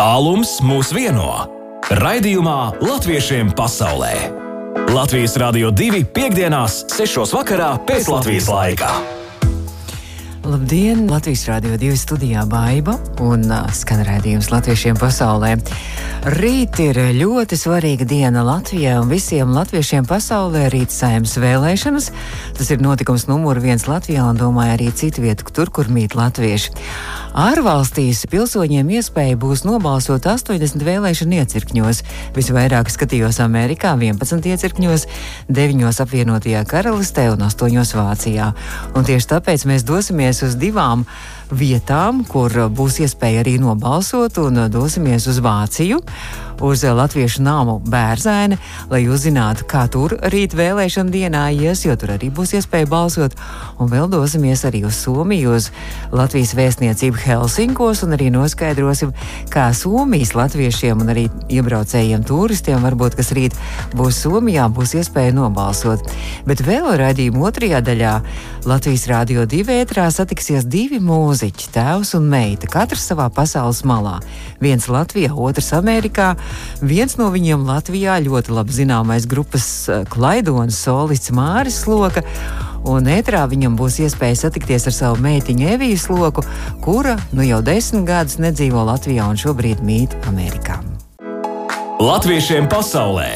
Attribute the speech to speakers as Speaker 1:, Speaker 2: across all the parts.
Speaker 1: Tālums mūs vieno. Raidījumā Latviešiem pasaulē. Latvijas Rādio 2.5.6. vakarā pēc Latvijas laika.
Speaker 2: Labdien! Latvijas Rādio 2 studijā Baiva un uh, skan rādījums latviešiem pasaulē. Rīt ir ļoti svarīga diena Latvijai un visiem latviešiem pasaulē. Rīt saimnes vēlēšanas. Tas ir notikums numur viens Latvijā un domāju arī citu vietu, tur, kur mīt latvieši. Ārvalstīs pilsoņiem iespēja būs nobalsot 80 vēlēšanu iecirkņos. Visvairāk skatījos Amerikā, 11 iecirkņos, 9 apvienotajā karalistē un 8 Vācijā. Un tieši tāpēc mēs dosimies uz divām vietām, kur būs iespēja arī nobalsot, un dosimies uz Vāciju, uz Latviešu nāmu bērzēni, lai uzzinātu, kā tur rīt vēlēšana dienā ies, jo tur arī būs iespēja balsot. Un vēl dosimies arī uz Somiju, uz Latvijas vēstniecību Helsinkos, un arī noskaidrosim, kā Somijas latviešiem un arī iebraucējiem turistiem, varbūt, kas rīt būs Somijā, būs iespēja nobalsot. Bet vēl raidījuma otrajā daļā Latvijas Rādio 2 ētrā satiksies divi mūziķi, tēvs un meita, katrs savā pasaules malā. Viens Latvijā, otrs Amerikā. Viens no viņiem Latvijā ļoti labi zināmais grupas klaidonis solists Māris Sloka. Un ētrā viņam būs iespēja satikties ar savu meitiņu Eviju Sloku, kura nu jau desmit gadus nedzīvo Latvijā un šobrīd mīt Amerikā.
Speaker 1: Latviešiem pasaulē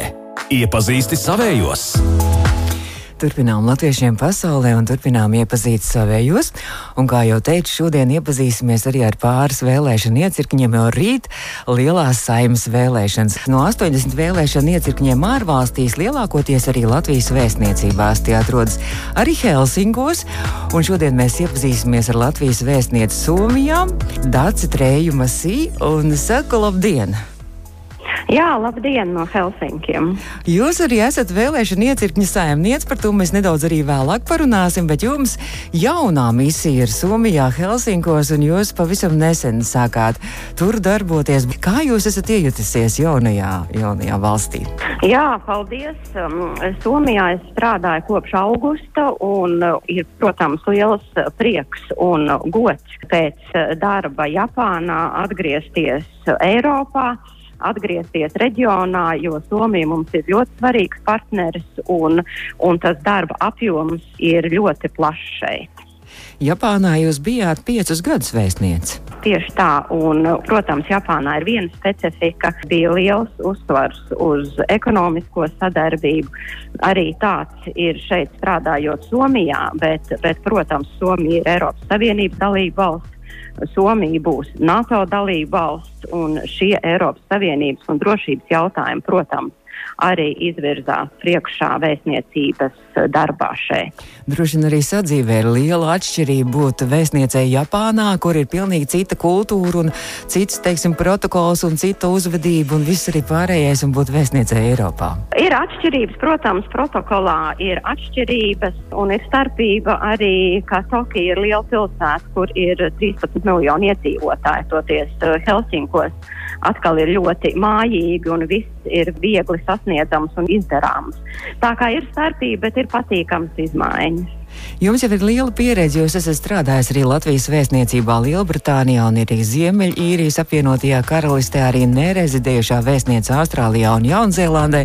Speaker 1: iepazīsti savējos!
Speaker 2: Turpinām latviešiem pasaulē un turpinām iepazīt savējos. Un, kā jau teicu, šodien iepazīsimies arī ar pāris vēlēšanu iecirkņiem, jo rīt lielās saimas vēlēšanas. No 80 vēlēšanu iecirkņiem ārvalstīs lielākoties arī Latvijas vēstniecībās tie atrodas arī Helsinkos. Un šodien mēs iepazīsimies ar Latvijas vēstnieci Somijā, Dāci Trēju Masī un saku labdien!
Speaker 3: Jā, labdien no Helsinkiem.
Speaker 2: Jūs arī esat vēlēšana iecirkņa saimniece, par to mēs nedaudz arī vēlāk parunāsim, bet jums jaunā misija ir Somijā, Helsinkos, un jūs pavisam nesen sākāt tur darboties. Kā jūs esat iejutusies jaunajā, jaunajā valstī?
Speaker 3: Jā, paldies. Um, Somijā es strādāju kopš augusta, un uh, ir, protams, liels prieks un gods pēc darba Japānā atgriezties Eiropā atgriezties reģionā, jo Somija mums ir ļoti svarīgs partneris un, un tas darba apjoms ir ļoti plašs šeit.
Speaker 2: Japānā jūs bijāt piecus gadus vēstniece.
Speaker 3: Tieši tā, un, protams, Japānā ir viena specifika. Bija liels uzsvars uz ekonomisko sadarbību. Arī tāds ir šeit strādājot Somijā, bet, bet protams, Somija ir Eiropas Savienības dalība valsts. Somija būs NATO dalība valsts, un šie Eiropas Savienības un drošības jautājumi, protams, arī izvirzās priekšā vēstniecības darbā šeit.
Speaker 2: Droši vien arī sadzīvē ir liela atšķirība būt vēstniecei Japānā, kur ir pilnīgi cita kultūra un cits, teiksim, protokols un cita uzvedība un viss arī pārējais un būt vēstniecei Eiropā.
Speaker 3: Ir atšķirības, protams, protokolā ir atšķirības un ir starpība arī, ka Tokija ir liela pilsēta, kur ir 13 miljoni iedzīvotāji, toties Helsinkos atkal ir ļoti mājīgi un viss ir viegli sasniedzams un izdarāms. Tā kā ir starpība, bet ir patīkams izmaiņas.
Speaker 2: Jums jau ir liela pieredze, jūs esat strādājis arī Latvijas vēstniecībā Lielbritānijā un arī Ziemeļīrijas apvienotajā karalistē, arī nerezidējušā vēstniece Austrālijā un Jaunzēlandē.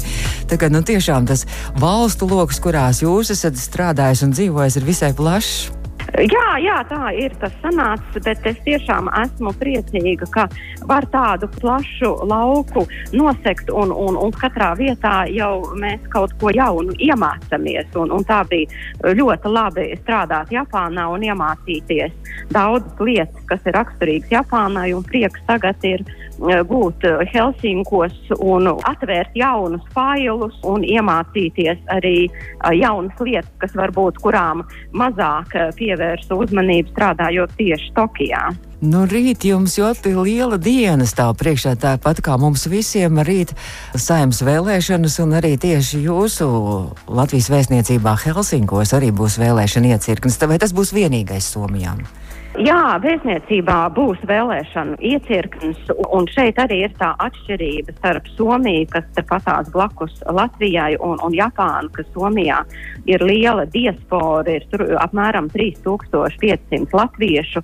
Speaker 2: Tagad nu, tiešām tas valstu lokus, kurās jūs esat strādājis un dzīvojis, ir visai plašs.
Speaker 3: Jā, jā, tā ir tas sanācis, bet es tiešām esmu priecīga, ka var tādu plašu lauku nosekt un, un, un katrā vietā jau mēs kaut ko jaunu iemācāmies. Un, un tā bija ļoti labi strādāt Japānā un iemācīties daudzas lietas, kas ir raksturīgas Japānai, un prieks tagad ir būt Helsinkos un atvērt jaunus failus un iemācīties arī jaunas lietas, kas varbūt kurām mazāk pievērsa uzmanību strādājot tieši Tokijā.
Speaker 2: Nu, rīt jums ļoti liela diena stāv priekšā, tāpat kā mums visiem rīt saimnes vēlēšanas, un arī tieši jūsu Latvijas vēstniecībā Helsinkos arī būs vēlēšana iecirknis. Vai tas būs vienīgais Somijā?
Speaker 3: Jā, vēstniecībā būs vēlēšanu iecirknis, un šeit arī ir tā atšķirība starp Somiju, kas patās blakus Latvijai, un, un Japānu, kas Somijā ir liela diaspora, ir tur apmēram 3500 latviešu.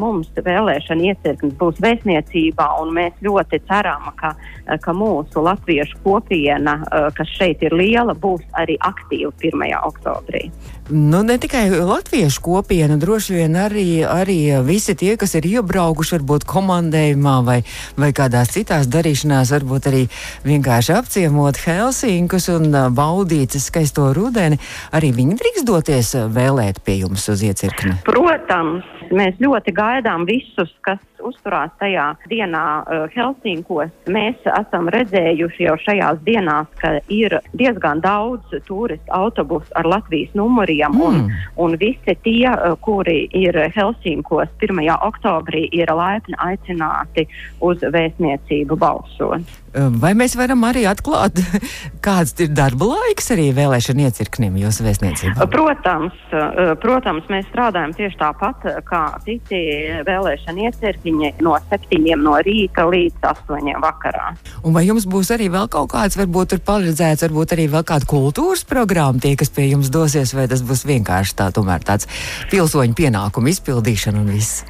Speaker 3: Mums vēlēšana iecirknis būs vēstniecībā, un mēs ļoti ceram, ka, ka mūsu latviešu kopiena, kas šeit ir liela, būs arī aktīva 1. oktobrī.
Speaker 2: Nu, ne tikai latviešu kopiena, droši vien arī, arī visi tie, kas ir iebraukuši, varbūt komandējumā vai, vai kādās citās darīšanās, varbūt arī vienkārši apciemot Helsinkus un baudīt skaisto rudeni, arī viņi drīkst doties vēlēt pie jums uz iecirkni.
Speaker 3: Protams, mēs ļoti gaidām visus, kas uzturās tajā dienā uh, Helsinkos. Mēs esam redzējuši jau šajās dienās, ka ir diezgan daudz turistu autobusu ar Latvijas numuriem, mm. un, un visi tie, uh, kuri ir Helsinkos 1. oktobrī, ir laipni aicināti uz vēstniecību balsot.
Speaker 2: Vai mēs varam arī atklāt, kāds ir darba laiks arī vēlēšana iecirknim jūsu vēstniecībā?
Speaker 3: Protams, protams, mēs strādājam tieši tāpat kā citi vēlēšana iecirkņi no 7 no rīta līdz 8 vakarā.
Speaker 2: Un vai jums būs arī vēl kaut kāds, varbūt ir paredzēts, varbūt arī vēl kāda kultūras programma tie, kas pie jums dosies, vai tas būs vienkārši tā, tomēr tāds pilsoņu pienākumu izpildīšana un viss?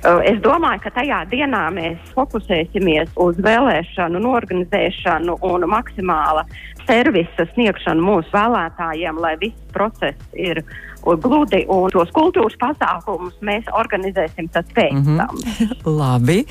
Speaker 3: Es domāju, ka tajā dienā mēs fokusēsimies uz vēlēšanu norganizēšanu un maksimāla servisa sniegšanu mūsu vēlētājiem, lai viss process ir gludi un tos kultūras pasākumus mēs organizēsim pēc
Speaker 2: mm -hmm.
Speaker 3: tam.
Speaker 2: Labi.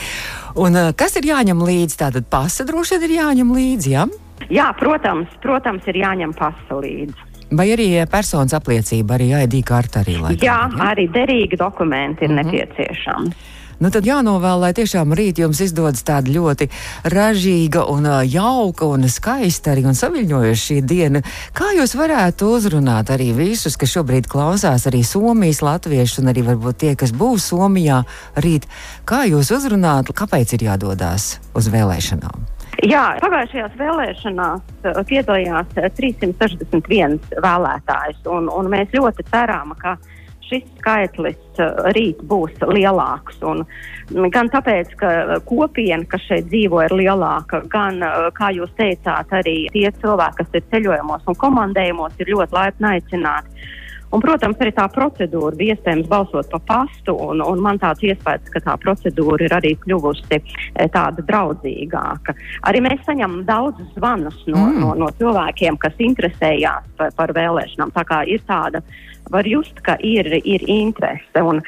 Speaker 2: Un kas ir jāņem līdzi? Tātad pasa droši vien ir jāņem līdzi, jā? Ja?
Speaker 3: Jā, protams, protams, ir jāņem pasa līdzi.
Speaker 2: Vai arī personas apliecība, arī ID karta arī laikam?
Speaker 3: Jā, arī derīgi dokumenti ir mm -hmm. nepieciešami.
Speaker 2: Nu, tad jānovēl, lai tiešām rīt jums izdodas tāda ļoti ražīga un jauka un skaista arī un saviņojoša šī diena. Kā jūs varētu uzrunāt arī visus, kas šobrīd klausās, arī Somijas latviešus un arī varbūt tie, kas būs Somijā rīt? Kā jūs uzrunāt, kāpēc ir jādodas uz vēlēšanām?
Speaker 3: Jā, pagājušajās vēlēšanās uh, piedalījās 361 uh, vēlētājs, un, un mēs ļoti ceram, ka šis skaitlis uh, rīt būs lielāks. Un, gan tāpēc, ka kopiena, kas šeit dzīvo, ir lielāka, gan, kā jūs teicāt, arī tie cilvēki, kas ir ceļojumos un komandējumos, ir ļoti laipni aicināti. Un, protams, arī tā procedūra bija iespējams balsot pa pastu, un, un man tāds iespējas, ka tā procedūra ir arī kļuvusi e, tāda draudzīgāka. Arī mēs saņemam daudzus zvanus no, mm. no, no cilvēkiem, kas interesējās par, par vēlēšanām. Tā kā ir tāda var just, ka ir, ir interese. Un,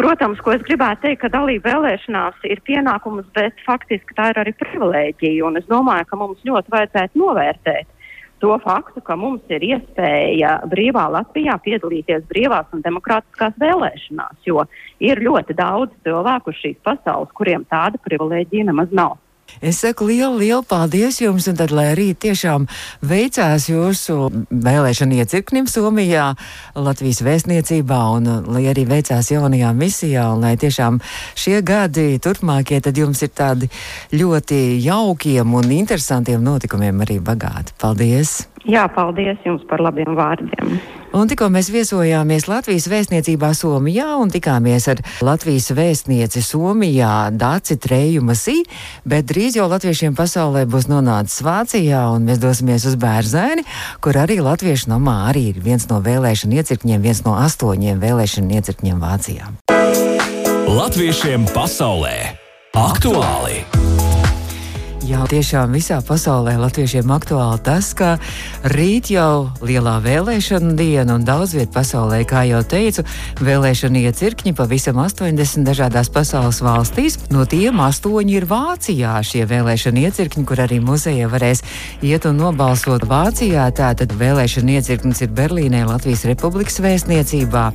Speaker 3: protams, ko es gribētu teikt, ka dalība vēlēšanās ir pienākums, bet faktiski tā ir arī privilēģija. Un es domāju, ka mums ļoti vajadzētu novērtēt to faktu, ka mums ir iespēja brīvā Latvijā piedalīties brīvās un demokrātiskās vēlēšanās, jo ir ļoti daudz cilvēku šīs pasaules, kuriem tāda privilēģija nemaz nav.
Speaker 2: Es saku lielu, lielu paldies jums, un tad, lai arī tiešām veicās jūsu vēlēšana iecirknim Somijā, Latvijas vēstniecībā, un lai arī veicās jaunajā misijā, un lai tiešām šie gadi turpmākie, tad jums ir tādi ļoti jaukiem un interesantiem notikumiem arī bagāti. Paldies!
Speaker 3: Jā, paldies jums par labiem vārdiem.
Speaker 2: Un tikko mēs viesojāmies Latvijas vēstniecībā Somijā un tikāmies ar Latvijas vēstnieci Somijā Dāci Trejumasī, bet drīz jau latviešiem pasaulē būs nonācis Vācijā un mēs dosimies uz Bērzaini, kur arī latviešu namā arī ir viens no vēlēšana iecirkņiem, viens no astoņiem vēlēšana iecirkņiem Vācijā.
Speaker 1: Latviešiem pasaulē aktuāli!
Speaker 2: Jā, tiešām visā pasaulē latviešiem aktuāli tas, ka rīt jau lielā vēlēšana diena un daudz vietā pasaulē, kā jau teicu, vēlēšana iecirkņi pavisam 80 dažādās pasaules valstīs. No tiem astoņi ir Vācijā. Šie vēlēšana iecirkņi, kur arī muzeja varēs iet un nobalsot Vācijā, tātad vēlēšana iecirknis ir Berlīnē, Latvijas Republikas vēstniecībā,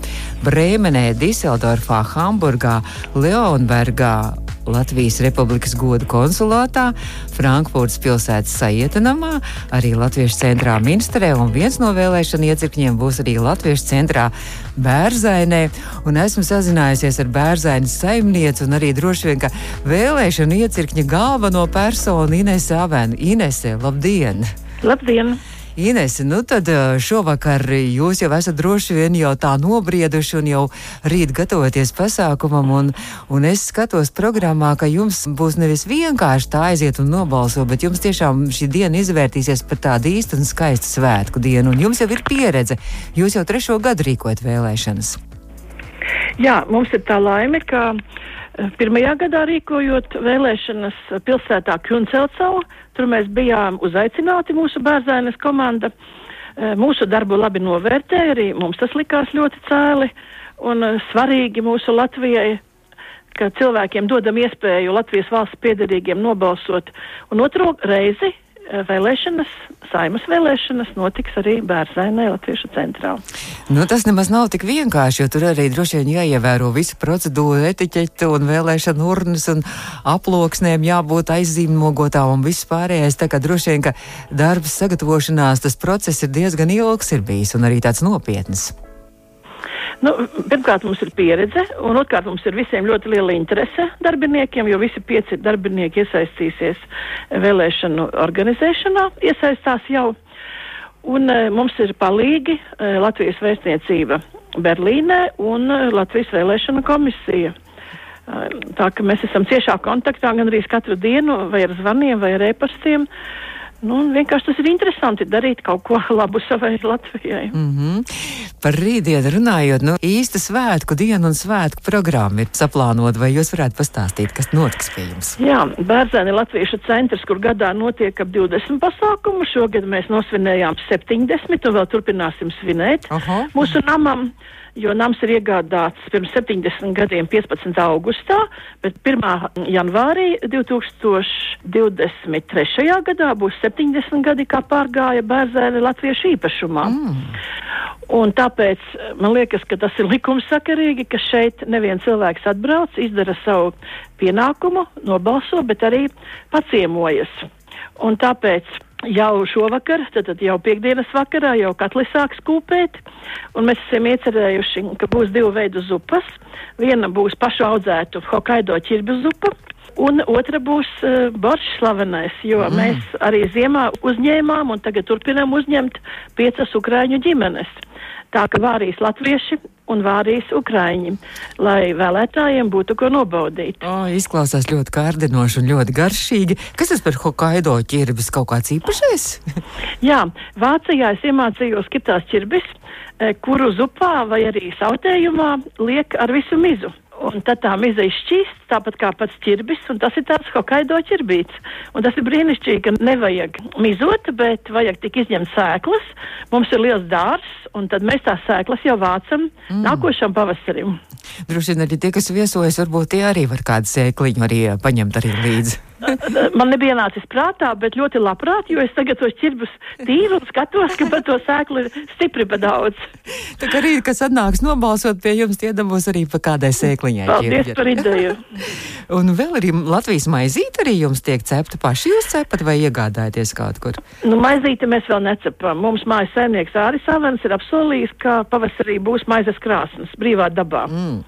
Speaker 2: Brēmenē, Diseldorfā, Hamburgā, Leonbergā Latvijas Republikas godu konsulātā, Frankfurtas pilsētas sajietanamā, arī Latviešu centrā Minsterē, un viens no vēlēšana iecirkņiem būs arī Latviešu centrā Bērzainē. Un esmu sazinājusies ar Bērzainas saimnieci un arī droši vien, ka vēlēšana iecirkņa galveno personu Inese Avenu. Inese, labdien!
Speaker 4: Labdien!
Speaker 2: Ines, nu tad šovakar jūs jau esat droši vien jau tā nobrieduši un jau rīt gatavoties pasākumam, un, un es skatos programmā, ka jums būs nevis vienkārši tā aiziet un nobalso, bet jums tiešām šī diena izvērtīsies par tādu īstu un skaistu svētku dienu, un jums jau ir pieredze. Jūs jau trešo gadu rīkojat vēlēšanas.
Speaker 4: Jā, mums ir tā laime, ka pirmajā gadā rīkojot vēlēšanas pilsētā Kjuncelcau, tur mēs bijām uzaicināti mūsu bērnzainas komanda. Mūsu darbu labi novērtēja, arī mums tas likās ļoti cēli un svarīgi mūsu Latvijai, ka cilvēkiem dodam iespēju Latvijas valsts piedarīgiem nobalsot. Un otro reizi Eh, vēlēšanas, saimas vēlēšanas notiks arī Bērzainē Latviešu centrā.
Speaker 2: Nu, tas nemaz nav tik vienkārši, jo tur arī droši vien jāievēro visu procedūru, etiķetu un vēlēšanu urnas un aploksnēm jābūt aizzīmogotām un viss pārējais. Tā kā droši vien, ka darbs sagatavošanās, tas process ir diezgan ilgs ir bijis un arī tāds nopietns.
Speaker 4: Nu, pirmkārt, mums ir pieredze, un otrkārt, mums ir visiem ļoti liela interese darbiniekiem, jo visi pieci darbinieki iesaistīsies vēlēšanu organizēšanā, iesaistās jau. Un e, mums ir palīgi e, Latvijas vēstniecība Berlīnē un e, Latvijas vēlēšana komisija. Tā ka mēs esam ciešā kontaktā gan arī katru dienu, vai ar zvaniem, vai ar e-pastiem. E, Nu, vienkārši tas ir interesanti darīt kaut ko labu savai Latvijai.
Speaker 2: Mm -hmm. Par rītdienu runājot, nu, īsta svētku dienu un svētku programma ir saplānota. Vai jūs varētu pastāstīt, kas notiks pie jums?
Speaker 4: Jā, Bērzēni Latviešu centrs, kur gadā notiek ap 20 pasākumu. Šogad mēs nosvinējām 70 un vēl turpināsim svinēt Aha. mūsu namam jo nams ir iegādāts pirms 70 gadiem 15. augustā, bet 1. janvārī 2023. gadā būs 70 gadi, kā pārgāja bērzēni latviešu īpašumā. Mm. Un tāpēc man liekas, ka tas ir likumsakarīgi, ka šeit neviens cilvēks atbrauc, izdara savu pienākumu, nobalso, bet arī paciemojas. Un tāpēc jau šovakar, tad, jau piekdienas vakarā, jau katli sāks kūpēt, un mēs esam iecerējuši, ka būs divu veidu zupas. Viena būs pašu audzētu Hokkaido ķirbju zupa, un otra būs uh, boršs slavenais, jo mm. mēs arī ziemā uzņēmām un tagad turpinām uzņemt piecas ukrāņu ģimenes. Tā ka vārīs latvieši un vārīs Ukraiņi, lai vēlētājiem būtu ko nobaudīt.
Speaker 2: O, izklausās ļoti kārdinoši un ļoti garšīgi. Kas tas par Hokkaido ķirbis kaut kāds īpašais?
Speaker 4: Jā, Vācijā es iemācījos kitās ķirbis, eh, kuru zupā vai arī sautējumā liek ar visu mizu. Un tad tā miza izšķīst, tāpat kā pats ķirbis, un tas ir tāds Hokkaido ķirbīts. Un tas ir brīnišķīgi, ka nevajag mizot, bet vajag tik izņemt sēklas. Mums ir liels dārs, un tad mēs tās sēklas jau vācam mm. nākošam pavasarim.
Speaker 2: Droši vien arī tie, kas viesojas, varbūt tie arī var kādu sēkliņu arī paņemt arī līdzi.
Speaker 4: Man nebija nācis prātā, bet ļoti labprāt, jo es tagad tos ķirbus tīru un skatos, ka par to sēklu ir stipri pa daudz.
Speaker 2: Tā kā arī, kas atnāks nobalsot pie jums, tie dabūs arī pa kādai sēkliņai.
Speaker 4: Paldies ķirģi. par ideju.
Speaker 2: un vēl arī Latvijas maizīte arī jums tiek cepta paši jūs cepat vai iegādājaties kaut kur?
Speaker 4: Nu, maizīte mēs vēl necepam. Mums mājas saimnieks Āris Avens ir apsolījis, ka pavasarī būs maizes krāsnes brīvā dabā. Mm.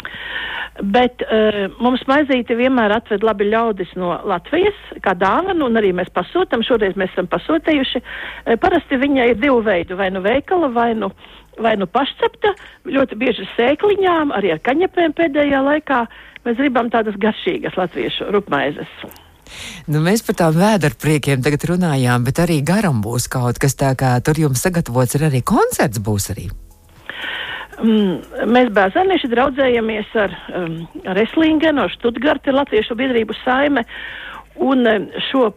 Speaker 4: Bet uh, mums maizīte vienmēr atved labi ļaudis no Latvijas, kā dāvana, un arī mēs pasūtam. Šoreiz mēs esam pasūtījuši. Uh, parasti viņa ir divu veidu, vai nu veikala, vai nu, vai nu pašcepta, ļoti bieži sēkliņām, arī ar kaņepēm pēdējā laikā. Mēs gribam tādas garšīgas latviešu rupmaizes.
Speaker 2: Nu, mēs par tām vēderpriekiem tagad runājām, bet arī garam būs kaut kas tā, kā tur jums sagatavots, ir arī koncerts būs arī.
Speaker 4: Mm, mēs bērnieši draudzējamies ar, um, ar Eslingenu, ar Študgarti, Latviešu biedrību saime, un um, šo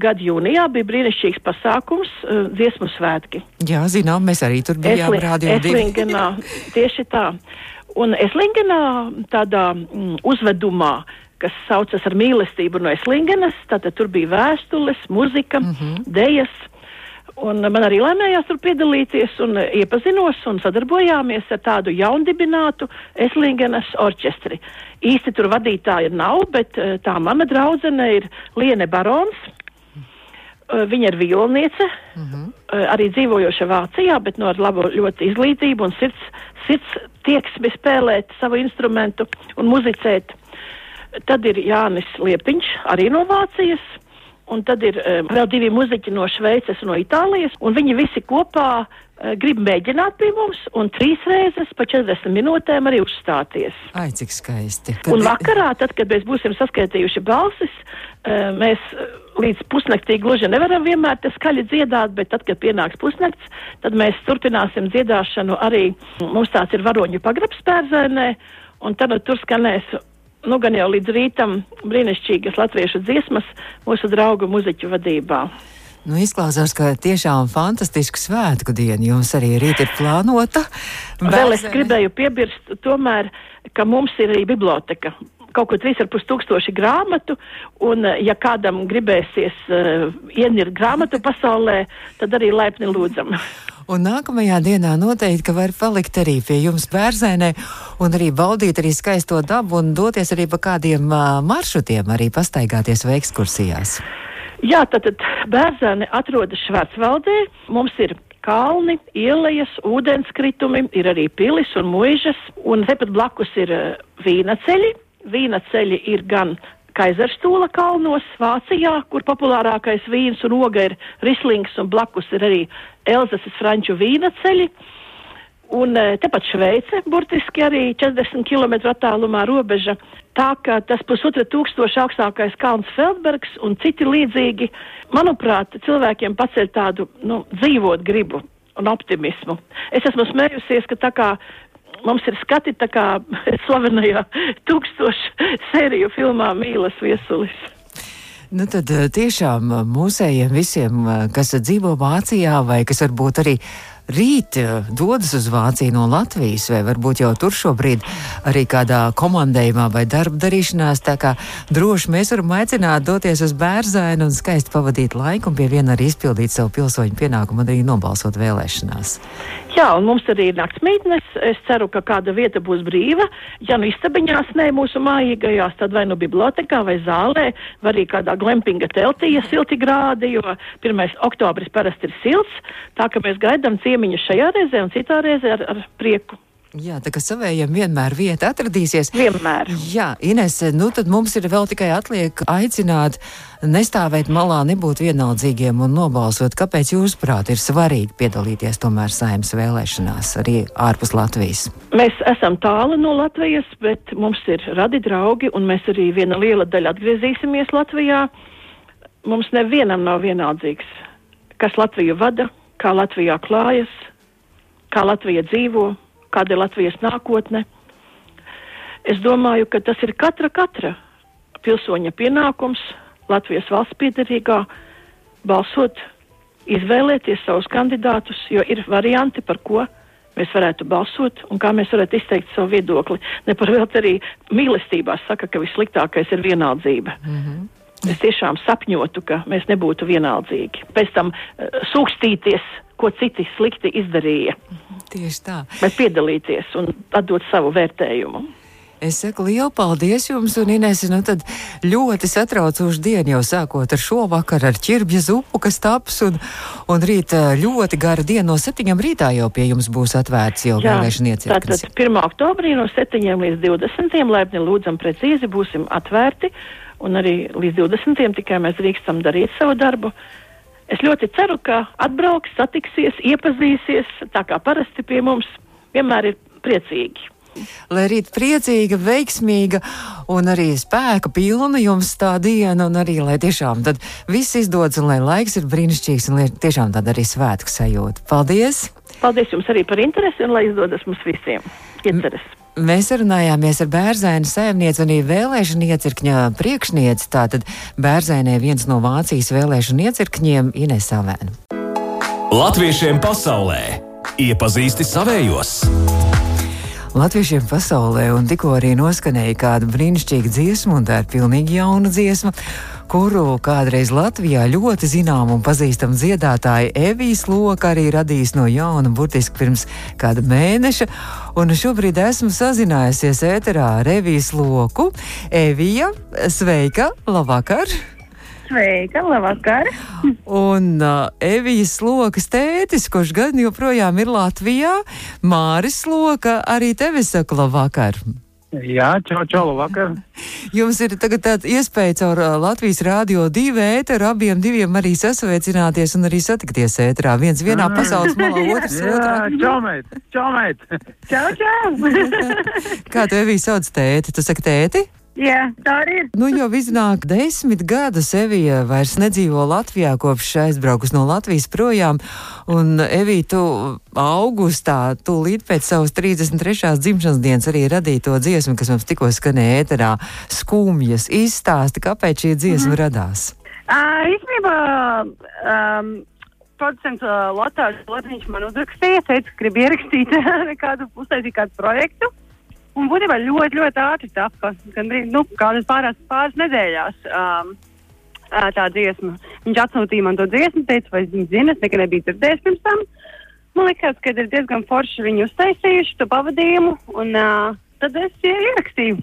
Speaker 4: gadu jūnijā bija brīnišķīgs pasākums, uh, dziesmu svētki.
Speaker 2: Jā, zinām, mēs arī tur bijām
Speaker 4: Esli,
Speaker 2: rādījumā.
Speaker 4: Eslingenā, tieši tā. Un Eslingenā tādā mm, uzvedumā, kas saucas ar mīlestību no Eslingenas, tātad tur bija vēstules, muzika, mm -hmm. dejas. Un man arī laimējās tur piedalīties un iepazinos un sadarbojāmies ar tādu jaundibinātu Eslingenas orķestri. Īsti tur vadītāja nav, bet eh, tā mana draudzene ir Liene Barons. Eh, viņa ir violniece, mm -hmm. arī dzīvojoša Vācijā, bet no ar labu ļoti izglītību un sirds, sirds tieksmi spēlēt savu instrumentu un muzicēt. Tad ir Jānis Liepiņš, arī no Vācijas un tad ir um, vēl divi muzeķi no Šveices un no Itālijas, un viņi visi kopā uh, grib mēģināt pie mums, un trīs reizes pa 40 minūtēm arī uzstāties.
Speaker 2: Ai, cik skaisti.
Speaker 4: Kad... Un vakarā, tad, kad mēs būsim saskaitījuši balsis, uh, mēs līdz pusnaktī gluži nevaram vienmēr te skaļi dziedāt, bet tad, kad pienāks pusnakts, tad mēs turpināsim dziedāšanu arī. Mums tāds ir varoņu pagrabs pērzēnē, un tad tur skanēs nu, gan jau līdz rītam brīnišķīgas latviešu dziesmas mūsu draugu muzeķu vadībā.
Speaker 2: Nu, izklausās, ka tiešām fantastisku svētku dienu jums arī rīt ir plānota.
Speaker 4: Vēl es gribēju piebirst tomēr, ka mums ir arī biblioteka. Kaut kur 3,5 tūkstoši grāmatu, un ja kādam gribēsies uh, ienirt grāmatu pasaulē, tad arī laipni lūdzam.
Speaker 2: Un nākamajā dienā noteikti, var palikt arī pie jums bērzēnē un arī baudīt arī skaisto dabu un doties arī pa kādiem uh, maršrutiem, arī pastaigāties vai ekskursijās.
Speaker 4: Jā, tad, tad bērzēne atrodas Švērtsvaldē. Mums ir kalni, ielas, ūdenskritumi, ir arī pilis un mūžas, un tepat blakus ir uh, vīna ceļi. Vīna ceļi ir gan Kaizerstūla kalnos, Vācijā, kur populārākais vīns un oga ir rislings, un blakus ir arī Elzasas franču vīna ceļi. Un e, tepat Šveice, burtiski arī 40 km attālumā robeža. Tā kā tas pusotra tūkstoša augstākais kalns Feldbergs un citi līdzīgi, manuprāt, cilvēkiem paceļ tādu, nu, dzīvot gribu un optimismu. Es esmu smējusies, ka tā kā mums ir skati tā kā slavenajā tūkstošu sēriju filmā Mīlas viesulis.
Speaker 2: Nu tad eh, tiešām eh, mūsējiem visiem, eh, kas dzīvo Vācijā vai kas varbūt arī rīt dodas uz Vāciju no Latvijas, vai varbūt jau tur šobrīd arī kādā komandējumā vai darba darīšanās. Tā kā droši mēs varam aicināt doties uz bērzainu un skaisti pavadīt laiku un pie viena arī izpildīt savu pilsoņu pienākumu un arī nobalsot vēlēšanās.
Speaker 4: Jā, un mums arī ir naktsmītnes. Es ceru, ka kāda vieta būs brīva. Ja nu istabiņās, nē, mūsu mājīgajās, tad vai nu bibliotekā vai zālē, vai arī kādā glempinga teltī, ja silti grādi, jo 1. oktobris parasti ir silts. Tā ka mēs gaidām ciemiņu šajā reizē un citā reizē ar, ar prieku.
Speaker 2: Jā, tā kā savējiem vienmēr vieta atradīsies.
Speaker 4: Vienmēr.
Speaker 2: Jā, Ines, nu tad mums ir vēl tikai atliek aicināt nestāvēt malā, nebūt vienaldzīgiem un nobalsot. Kāpēc jūsuprāt ir svarīgi piedalīties tomēr saimnes vēlēšanās arī ārpus Latvijas?
Speaker 4: Mēs esam tālu no Latvijas, bet mums ir radi draugi un mēs arī viena liela daļa atgriezīsimies Latvijā. Mums nevienam nav vienaldzīgs, kas Latviju vada, kā Latvijā klājas, kā Latvija dzīvo kāda ir Latvijas nākotne. Es domāju, ka tas ir katra, katra pilsoņa pienākums Latvijas valsts piedarīgā balsot, izvēlēties savus kandidātus, jo ir varianti, par ko mēs varētu balsot un kā mēs varētu izteikt savu viedokli. Ne par vēl arī mīlestībā saka, ka vissliktākais ir vienaldzība. Mm -hmm. Es tiešām sapņotu, ka mēs nebūtu vienaldzīgi. Pēc tam uh, sūkstīties, ko citi slikti izdarīja.
Speaker 2: Tieši tā.
Speaker 4: Bet piedalīties un atdot savu vērtējumu.
Speaker 2: Es saku lielu paldies jums, un Inês, nu tad ļoti satraucoši diena jau sākot ar šo vakaru, ar ķirbja zupu, kas taps, un, un rīt ļoti gara diena no septiņiem rītā jau pie jums būs atvērts jau vēlēšana iecirknis.
Speaker 4: Tātad 1. oktobrī no septiņiem līdz 20. laipni lūdzam precīzi būsim atvērti, un arī līdz 20. tikai mēs drīkstam darīt savu darbu. Es ļoti ceru, ka atbrauks, satiksies, iepazīsies, tā kā parasti pie mums vienmēr ir priecīgi.
Speaker 2: Lai rīt priecīga, veiksmīga un arī spēka pilna jums tā diena, un arī lai tiešām tad viss izdodas, un lai laiks ir brīnišķīgs, un lai tiešām tāda arī svētku sajūta. Paldies!
Speaker 4: Paldies jums arī par interesi, un lai izdodas mums visiem. Ieceres!
Speaker 2: Mēs runājāmies ar bērnu saimnieci un vēlēšana iecirkņa priekšnieci. Tātad bērnē viens no Vācijas vēlēšana iecirkņiem Ines Avēna.
Speaker 1: Latviešiem pasaulē iepazīsti savējos!
Speaker 2: Latviešiem pasaulē un tikko arī noskanēja kāda brīnišķīga dziesma, un tā ir pilnīgi jauna dziesma kuru kādreiz Latvijā ļoti zinām un pazīstam dziedātāja Evijas Loka arī radījis no jauna, burtiski pirms kāda mēneša. Un šobrīd esmu sazinājusies ēterā ar Evijas Loku. Evija, sveika, labvakar!
Speaker 5: Sveika, labvakar!
Speaker 2: Un uh, Evijas Lokas tētis, kurš gan joprojām ir Latvijā, Māris Loka, arī tevi saka labvakar!
Speaker 6: Jā, čau, čau, vakar.
Speaker 2: Jums ir tagad tāds iespēja caur Latvijas rādio divu ēteru abiem diviem arī sasveicināties un arī satikties ēterā. Viens vienā pasaules malā, otrs
Speaker 6: Jā,
Speaker 2: otrā.
Speaker 6: čau, meit, čau, meit.
Speaker 5: Čau, čau!
Speaker 2: Kā tu Evī sauc tēti? Tu saki tēti?
Speaker 7: Jā, tā arī ir.
Speaker 2: Nu, jau iznāk desmit gadus Evija vairs nedzīvo Latvijā, kopš aizbraukus no Latvijas projām. Un Evija, tu augustā, tu līdz pēc savas 33. dzimšanas dienas arī radīji to dziesmu, kas mums tikko skanēja ēterā - skumjas. Izstāsti, kāpēc šī dziesma mm -hmm. radās.
Speaker 7: Uh, īstenībā um, producents uh, Lotārs Lotiņš man uzrakstīja, teica, ka grib ierakstīt kādu, kādu projektu. Un būtībā ļoti, ļoti ātri tapa. Gan nu, kādas pāris, pāris nedēļās um, tā dziesma. Viņš atsūtīja man to dziesmu, teica, vai es viņu zinu, es nekad nebiju dzirdējis pirms tam. Man liekas, ka ir diezgan forši viņi uztaisījuši to pavadījumu, un uh, tad es ierakstīju.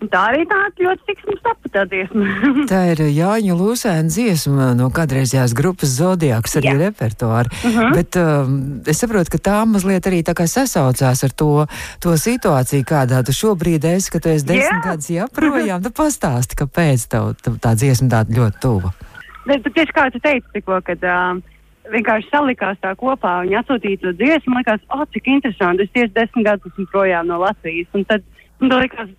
Speaker 7: Tā arī tā ļoti tiksums tapa tā dziesma.
Speaker 2: Tā ir Jāņa Lūsēna dziesma no kādreizējās grupas Zodiaks arī
Speaker 7: Jā.
Speaker 2: repertuāri. Uh
Speaker 7: Mhm.
Speaker 2: -huh. Bet um, es saprotu, ka tā mazliet arī tā kā sasaucās ar to, to situāciju, kādā tu šobrīd esi, ka tu esi desmit gadus jāprojām. Tu pastāsti, kāpēc tev tā, tā dziesma tāda ļoti tuva.
Speaker 5: Bet, bet tieši kā tu teici, tikko, kad uh, vienkārši salikās tā kopā un atsūtīja to dziesmu, man liekas, oh, cik interesanti. Es tieši desmit gadus esmu projām no Latvijas. Un tad man to likās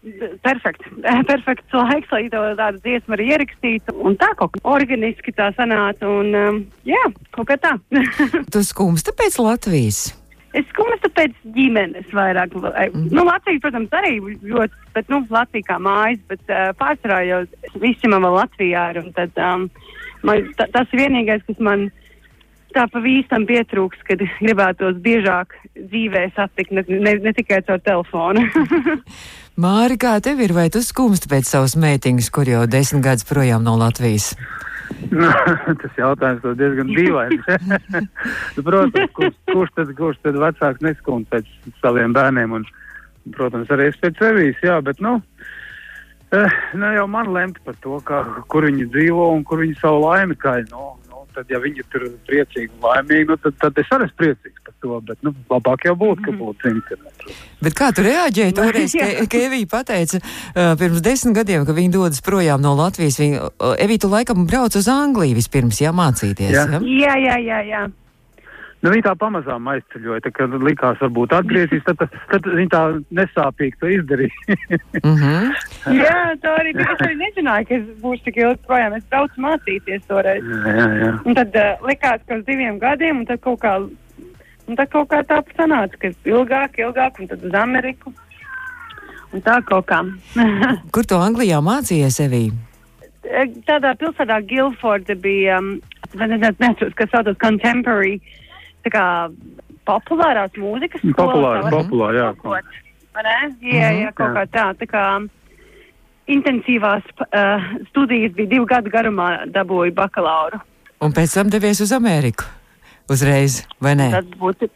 Speaker 5: perfekts, perfekts laiks, lai to tādu dziesmu arī ierakstītu. Un tā kaut kā organiski tā sanāca. Un, um, jā, kaut kā tā.
Speaker 2: Tu skumsti pēc Latvijas.
Speaker 5: Es skumstu pēc ģimenes vairāk. Mm. Nu, Latvija, protams, arī ļoti, bet, nu, Latvija kā mājas, bet uh, pārsvarā jau visi man vēl Latvijā ir. un Tad, um, man, ta, tas ir vienīgais, kas man tā pavisam pietrūks, kad gribētos biežāk dzīvē satikt, ne, ne, ne tikai caur telefonu.
Speaker 2: Māri, kā tev ir, vai tu skumsti pēc savas meitiņas, kur jau desmit gadus projām no Latvijas?
Speaker 6: Nu, tas jautājums ir diezgan dīvains. Nu, protams, kurš, kurš, tad, kurš tad vecāks neskundz pēc saviem bērniem? Un, protams, arī es pēc sevis, jā, bet, nu, eh, ne jau man lemt par to, kā, kur viņi dzīvo un kur viņi savu laimi kāj. Tad, ja viņi tur ir priecīgi un laimīgi, nu, tad, tad es arī esmu priecīgs par to. Bet, nu, labāk jau būtu, ka būtu internets.
Speaker 2: Bet kā tu reaģēji toreiz, ka, ka Evija pateica uh, pirms desmit gadiem, ka viņa dodas projām no Latvijas? Viņa, uh, Evija, tu laikam brauc uz Angliju vispirms, jā, mācīties.
Speaker 6: Jā.
Speaker 2: Ja?
Speaker 5: jā, jā, jā, jā.
Speaker 6: Nu, viņa tā pamazām aizceļoja, tā, kad likās, varbūt atgriezīs, tad, tad, viņa tā nesāpīgi to izdarīja.
Speaker 2: Mm -hmm.
Speaker 5: jā, tā arī bija. Es arī nezināju, ka es būšu tik ilgi projām. Es braucu mācīties toreiz.
Speaker 6: jā, jā, jā.
Speaker 5: Un tad uh, likās, ka uz diviem gadiem, un tad kaut kā, un tad kaut kā tā sanāca, ka ilgāk, ilgāk, un tad uz Ameriku. Un tā kaut kā.
Speaker 2: Kur tu Anglijā mācījies, Evija?
Speaker 5: Tādā pilsētā Guildforda bija, um, nezinu, kas saucas contemporary, kā populārās mūzikas skola.
Speaker 6: Populāri, populāri, jā.
Speaker 5: Vai ne? Jā, jā, kaut kā tā. Tā kā intensīvās uh, studijas bija divu gadu garumā dabūju bakalauru.
Speaker 2: Un pēc tam devies uz Ameriku. Uzreiz, vai ne?
Speaker 5: Tad būtu.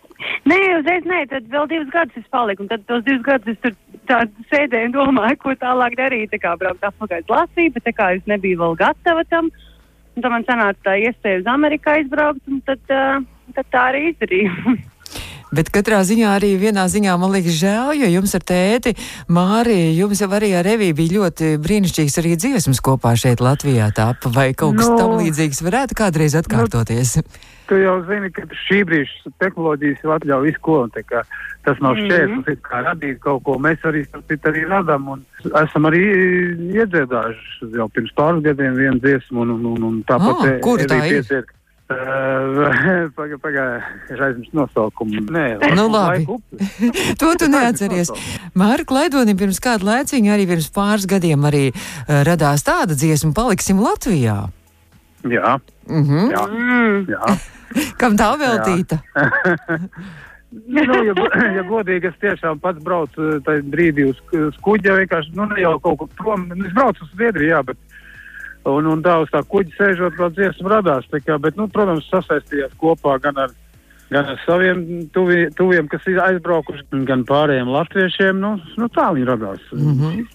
Speaker 5: Nē, uzreiz nē, tad vēl divus gadus es paliku. Un tad tos divus gadus es tur tā sēdēju un domāju, ko tālāk darīt. Tā kā braukt atpakaļ uz Latviju, bet tā kā es nebiju vēl gatava tam. Un tad man sanāca tā iespēja uz Ameriku aizbraukt, un tad, uh, tad tā arī izdarīju.
Speaker 2: Bet katrā ziņā arī vienā ziņā man liekas žēl, jo jums ar tēti Māri, jums jau arī ar Eviju bija ļoti brīnišķīgs arī dziesmas kopā šeit Latvijā tāpa, vai kaut kas
Speaker 6: Nu,
Speaker 2: tam līdzīgs varētu kādreiz atkārtoties.
Speaker 6: Tu jau zini, ka šī brīža tehnoloģijas jau atļauj visu ko. un tā kā Tas nav šķērslis, mm. kā radīt kaut ko. Mēs arī, arī radām un esam arī iedziedājuši jau pirms pāris gadiem vienu dziesmu un, un, un, un tāpat.
Speaker 2: Ah, kura tā ir?
Speaker 6: pieciet. Pagaidā, pagaidā, es aizmirsu nosaukumu. Nē,
Speaker 2: Nu, labi. To tu neatceries. Mārka Klaidonim pirms kāda laiciņa, arī pirms pāris gadiem, arī uh, radās tāda dziesma, paliksim Latvijā.
Speaker 6: Jā,
Speaker 2: Mm -hmm.
Speaker 6: jā,
Speaker 5: Mm.
Speaker 6: jā.
Speaker 2: Kam tā veltīta?
Speaker 6: nu, ja, ja godīgi, es tiešām pats braucu eh, tajā brīdī uz, uz kuģa. Vienkārši, nu, ne jau kaut kur prom. Es braucu uz Zviedriju, jā, bet. Un, un tā uz tā kuģa sēžot, vēl dziesma radās. Kā, bet, nu, protams, sasaistījās kopā gan ar, gan ar saviem tuvi, tuviem, kas ir aizbraukuši, gan pārējiem latviešiem. Nu, nu tā viņi radās. Mm. -hmm.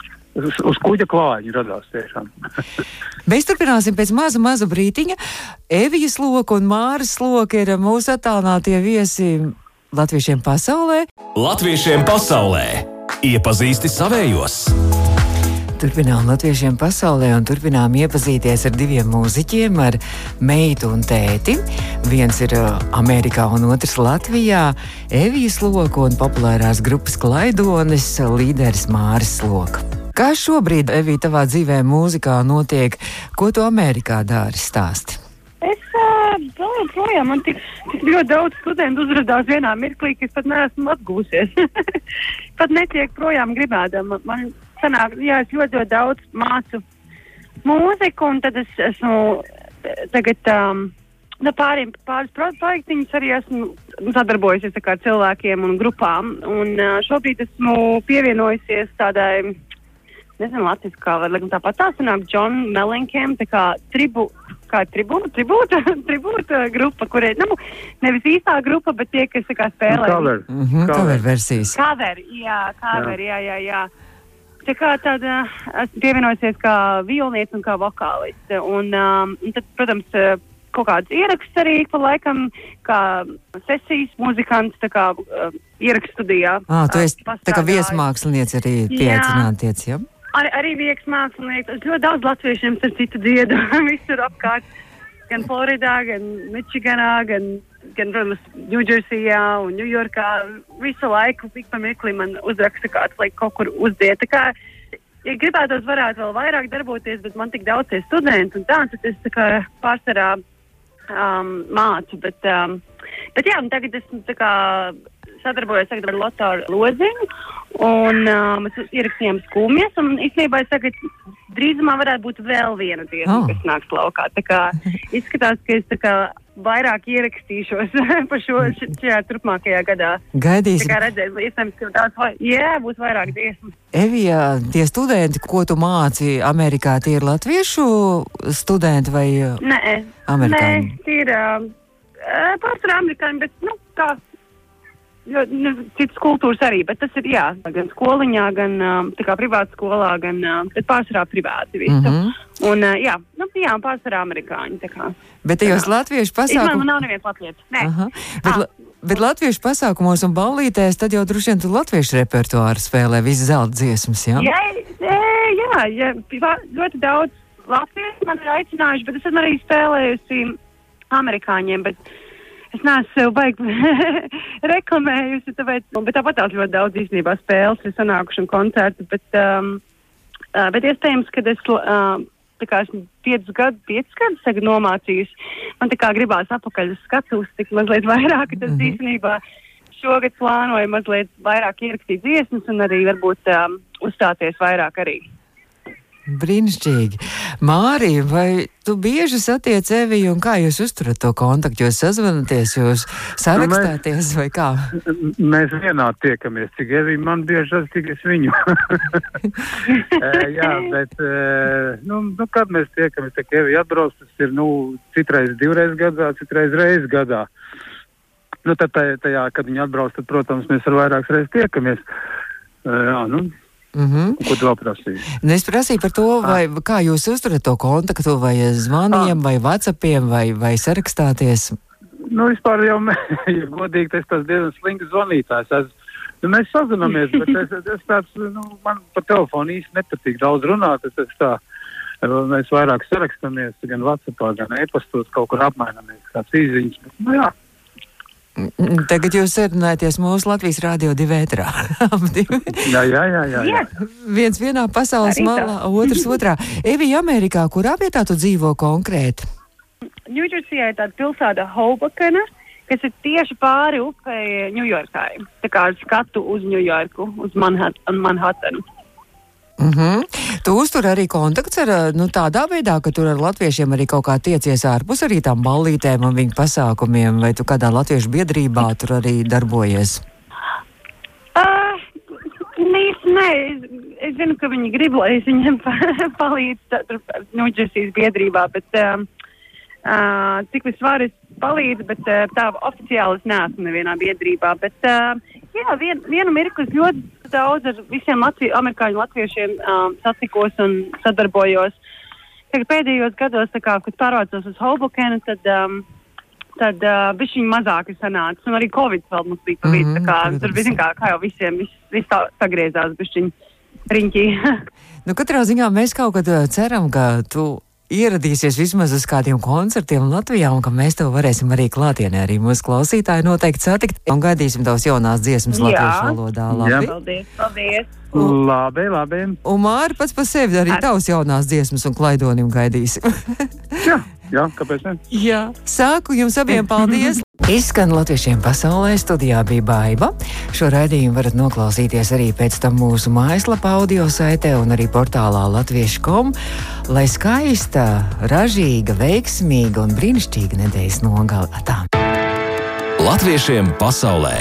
Speaker 6: Uz, uz kuģa klāja viņi radās tiešām.
Speaker 2: Mēs turpināsim pēc maza, maza brītiņa. Evijas loka un Māras loka ir mūsu attālinātie viesi latviešiem pasaulē.
Speaker 1: Latviešiem pasaulē Iepazīsti savējos!
Speaker 2: Turpinām latviešiem pasaulē un turpinām iepazīties ar diviem mūziķiem, ar meitu un tēti. Viens ir Amerikā un otrs Latvijā. Evijas loka un populārās grupas Klaidonis līderis Māris Loka. Kā šobrīd, Evija, tavā dzīvē mūzikā notiek? Ko tu Amerikā dari stāsti?
Speaker 5: Es vēl projām, man tik, tik ļoti daudz studentu uzrādās vienā mirklī, ka es pat neesmu atgūsies. pat netiek projām gribēdama. Man sanāk, jā, es ļoti, ļoti daudz mācu mūziku, un tad es esmu tagad. Um, Nu, pāriem, pāris projektiņus arī esmu sadarbojusies ar cilvēkiem un grupām. Un, uh, šobrīd esmu pievienojusies tādai, nezinu, latviešu kā likt tāpat tā sanāk, John Melenkiem, tā kā tribu, kā tribūta, tribūta, tribūta grupa, kurai, nu, nevis īstā grupa, bet tie, kas tā kā spēlē.
Speaker 6: Cover.
Speaker 2: Mm -hmm, cover versijas.
Speaker 5: Cover, jā, cover, jā, jā, jā. Tā kā tāda esmu pievienojusies kā violniece un kā vokāliste. Un, um, tad, protams, kaut kāds ieraksts arī pa laikam, kā sesijas muzikants, tā kā uh, ierakstu studijā.
Speaker 2: Ah, tu esi tā kā viesmākslinieci arī pieaicinātiec, jā? Ja?
Speaker 5: Ar, arī viegs mākslinieks. Es ļoti daudz latviešiem starp citu dziedu visur apkārt. Gan Floridā, gan Mičiganā, gan, gan protams, Ņūdžersijā un Ņujorkā. Visu laiku, ik pa mirkli man uzraksta kāds, lai kaut kur uzdiet. Kā, ja gribētos, varētu vēl vairāk darboties, bet man tik daudz tie studenti un tā, tad es tā kā pārsvarā um, mācu. Bet, um, bet jā, tagad esmu tā kā sadarbojos ar Lotāru Loziņu. Un uh, mēs ierakstījām skumjas, un īstenībā es tagad drīzumā varētu būt vēl viena diena, oh. kas nāks laukā. Tā kā izskatās, ka es tā kā vairāk ierakstīšos par šo šajā turpmākajā gadā.
Speaker 2: Gaidīsim.
Speaker 5: Tā kā redzēs, iespējams, ka tāds vai, jā, būs vairāk dziesmu.
Speaker 2: Evija, tie studenti, ko tu māci Amerikā, tie ir latviešu studenti vai
Speaker 5: Nē,
Speaker 2: amerikāņi?
Speaker 5: Nē, tie ir uh, pārsvarā amerikāņi, bet, nu, kā Jo, nu, citas kultūras arī, bet tas ir jā, gan skoliņā, gan um, privātā skolā, gan um, pārsvarā privāti. Visu. Mm -hmm. Un, uh, jā, nu, jā, pārsvarā amerikāņi.
Speaker 2: Bet tajos latviešu pasākumos.
Speaker 5: Man nav neviens latviešu. Nē.
Speaker 2: Bet, ah. bet latviešu pasākumos un ballītēs tad jau droši vien tu latviešu repertuāru spēlē visas zelta dziesmas, jā?
Speaker 5: Jā, jā, jā, jā, ļoti daudz latviešu man ir aicinājuši, bet es esmu arī spēlējusi amerikāņiem. Bet, es neesmu sev baigi reklamējusi, tāpēc, bet tāpat tās ļoti daudz īstenībā spēles ir sanākuši un koncerti, bet, um, uh, bet iespējams, ka es, uh, tā kā esmu piecus gadus, piecus gadus tagad nomācījis, man tā kā gribās apakaļ uz skatuves tik mazliet vairāk, tas mm -hmm. īstenībā šogad plānoju mazliet vairāk ierakstīt dziesmas un arī varbūt um, uzstāties vairāk arī.
Speaker 2: Brīnišķīgi. Mārija, vai tu bieži satiec Eviju un kā jūs uzturat to kontaktu? Jūs sazvanaties, jūs sarakstāties vai kā?
Speaker 6: Mēs vienā tiekamies, cik Evija man bieži sas, cik es viņu. Jā, bet, nu, nu, kad mēs tiekamies, kā Evija atbrauc, tas ir, nu, citreiz divreiz gadā, citreiz reiz gadā. Nu, tad tajā, tajā, kad viņi atbrauc, tad, protams, mēs ar vairākas reizes tiekamies. Jā, nu, Mm -hmm. Ko tu vēl prasīji?
Speaker 2: Nu, es prasīju par to, ah. vai, kā jūs uzturat to kontaktu, vai zvaniem, ah. vai WhatsAppiem, vai, vai sarakstāties.
Speaker 6: Nu, vispār jau, ja godīgi, tas tas diezgan slinks zvanītājs. Es, nu, mēs sazināmies, bet es, es tāds, nu, man pa telefonu īsti nepatīk daudz runāt. Es, es tā, mēs vairāk sarakstāmies, gan WhatsAppā, gan e-pastos kaut kur apmainamies, kāds īziņas. Bet, nu, jā.
Speaker 2: Tagad jūs sarunājaties mūsu Latvijas Rādio divētrā.
Speaker 6: jā, jā, jā, jā, jā.
Speaker 2: Viens vienā pasaules malā, otrs otrā. Evija Amerikā, kurā vietā tu dzīvo konkrēti?
Speaker 5: Ņūdžersijā ir tāda pilsēta Hobakana, kas ir tieši pāri upei Ņujorkai. Tā kā skatu uz Ņujorku, uz Manhattanu. Manhattan.
Speaker 2: Mm -hmm. Tu uztur arī kontakts ar nu, tādā veidā, ka tur ar latviešiem arī kaut kā tiecies ārpus arī tām ballītēm un viņu pasākumiem, vai tu kādā latviešu biedrībā tur arī darbojies?
Speaker 5: Uh, nē, nē, es zinu, ka viņi grib, lai es viņiem palīdzu Ņūdžersijas biedrībā, bet um, uh, cik es varu, es palīdzu, bet uh, tā oficiāli es neesmu nevienā biedrībā. Bet, uh, jā, vien, vienu mirkli es ļoti daudz ar visiem Latviju, amerikāņu latviešiem um, satikos un sadarbojos. Tagad pēdējos gados, kā, kad pārvācos uz Holbukenu, tad um, tad uh, bija šī mazāk ir sanācis. Un arī Covid vēl mums bija pa vidu.
Speaker 2: Mhm,
Speaker 5: Mm -hmm,
Speaker 2: protams.
Speaker 5: tur bija, kā, kā jau visiem, viss vis tā sagriezās bišķiņ riņķī.
Speaker 2: Nu, katrā ziņā mēs kaut kad ceram, ka tu ieradīsies vismaz uz kādiem koncertiem Latvijā, un ka mēs tev varēsim arī klātienē arī mūsu klausītāji noteikti satikt un gaidīsim tavas jaunās dziesmas
Speaker 5: Jā.
Speaker 2: latviešu valodā. Labi?
Speaker 5: paldies, paldies.
Speaker 6: Labi, labi.
Speaker 2: Un Māri pats par sevi arī
Speaker 5: Ar-
Speaker 2: tavas jaunās dziesmas un klaidonim gaidīsim.
Speaker 6: Jā, kāpēc ne?
Speaker 2: Jā, sāku jums abiem paldies! Izskan latviešiem pasaulē, studijā bija baiva. Šo raidījumu varat noklausīties arī pēc tam mūsu mājaslapā, audio saitē un arī portālā latviešu.com. Lai skaista, ražīga, veiksmīga un brīnišķīga nedēļas nogala.
Speaker 1: Latviešiem pasaulē!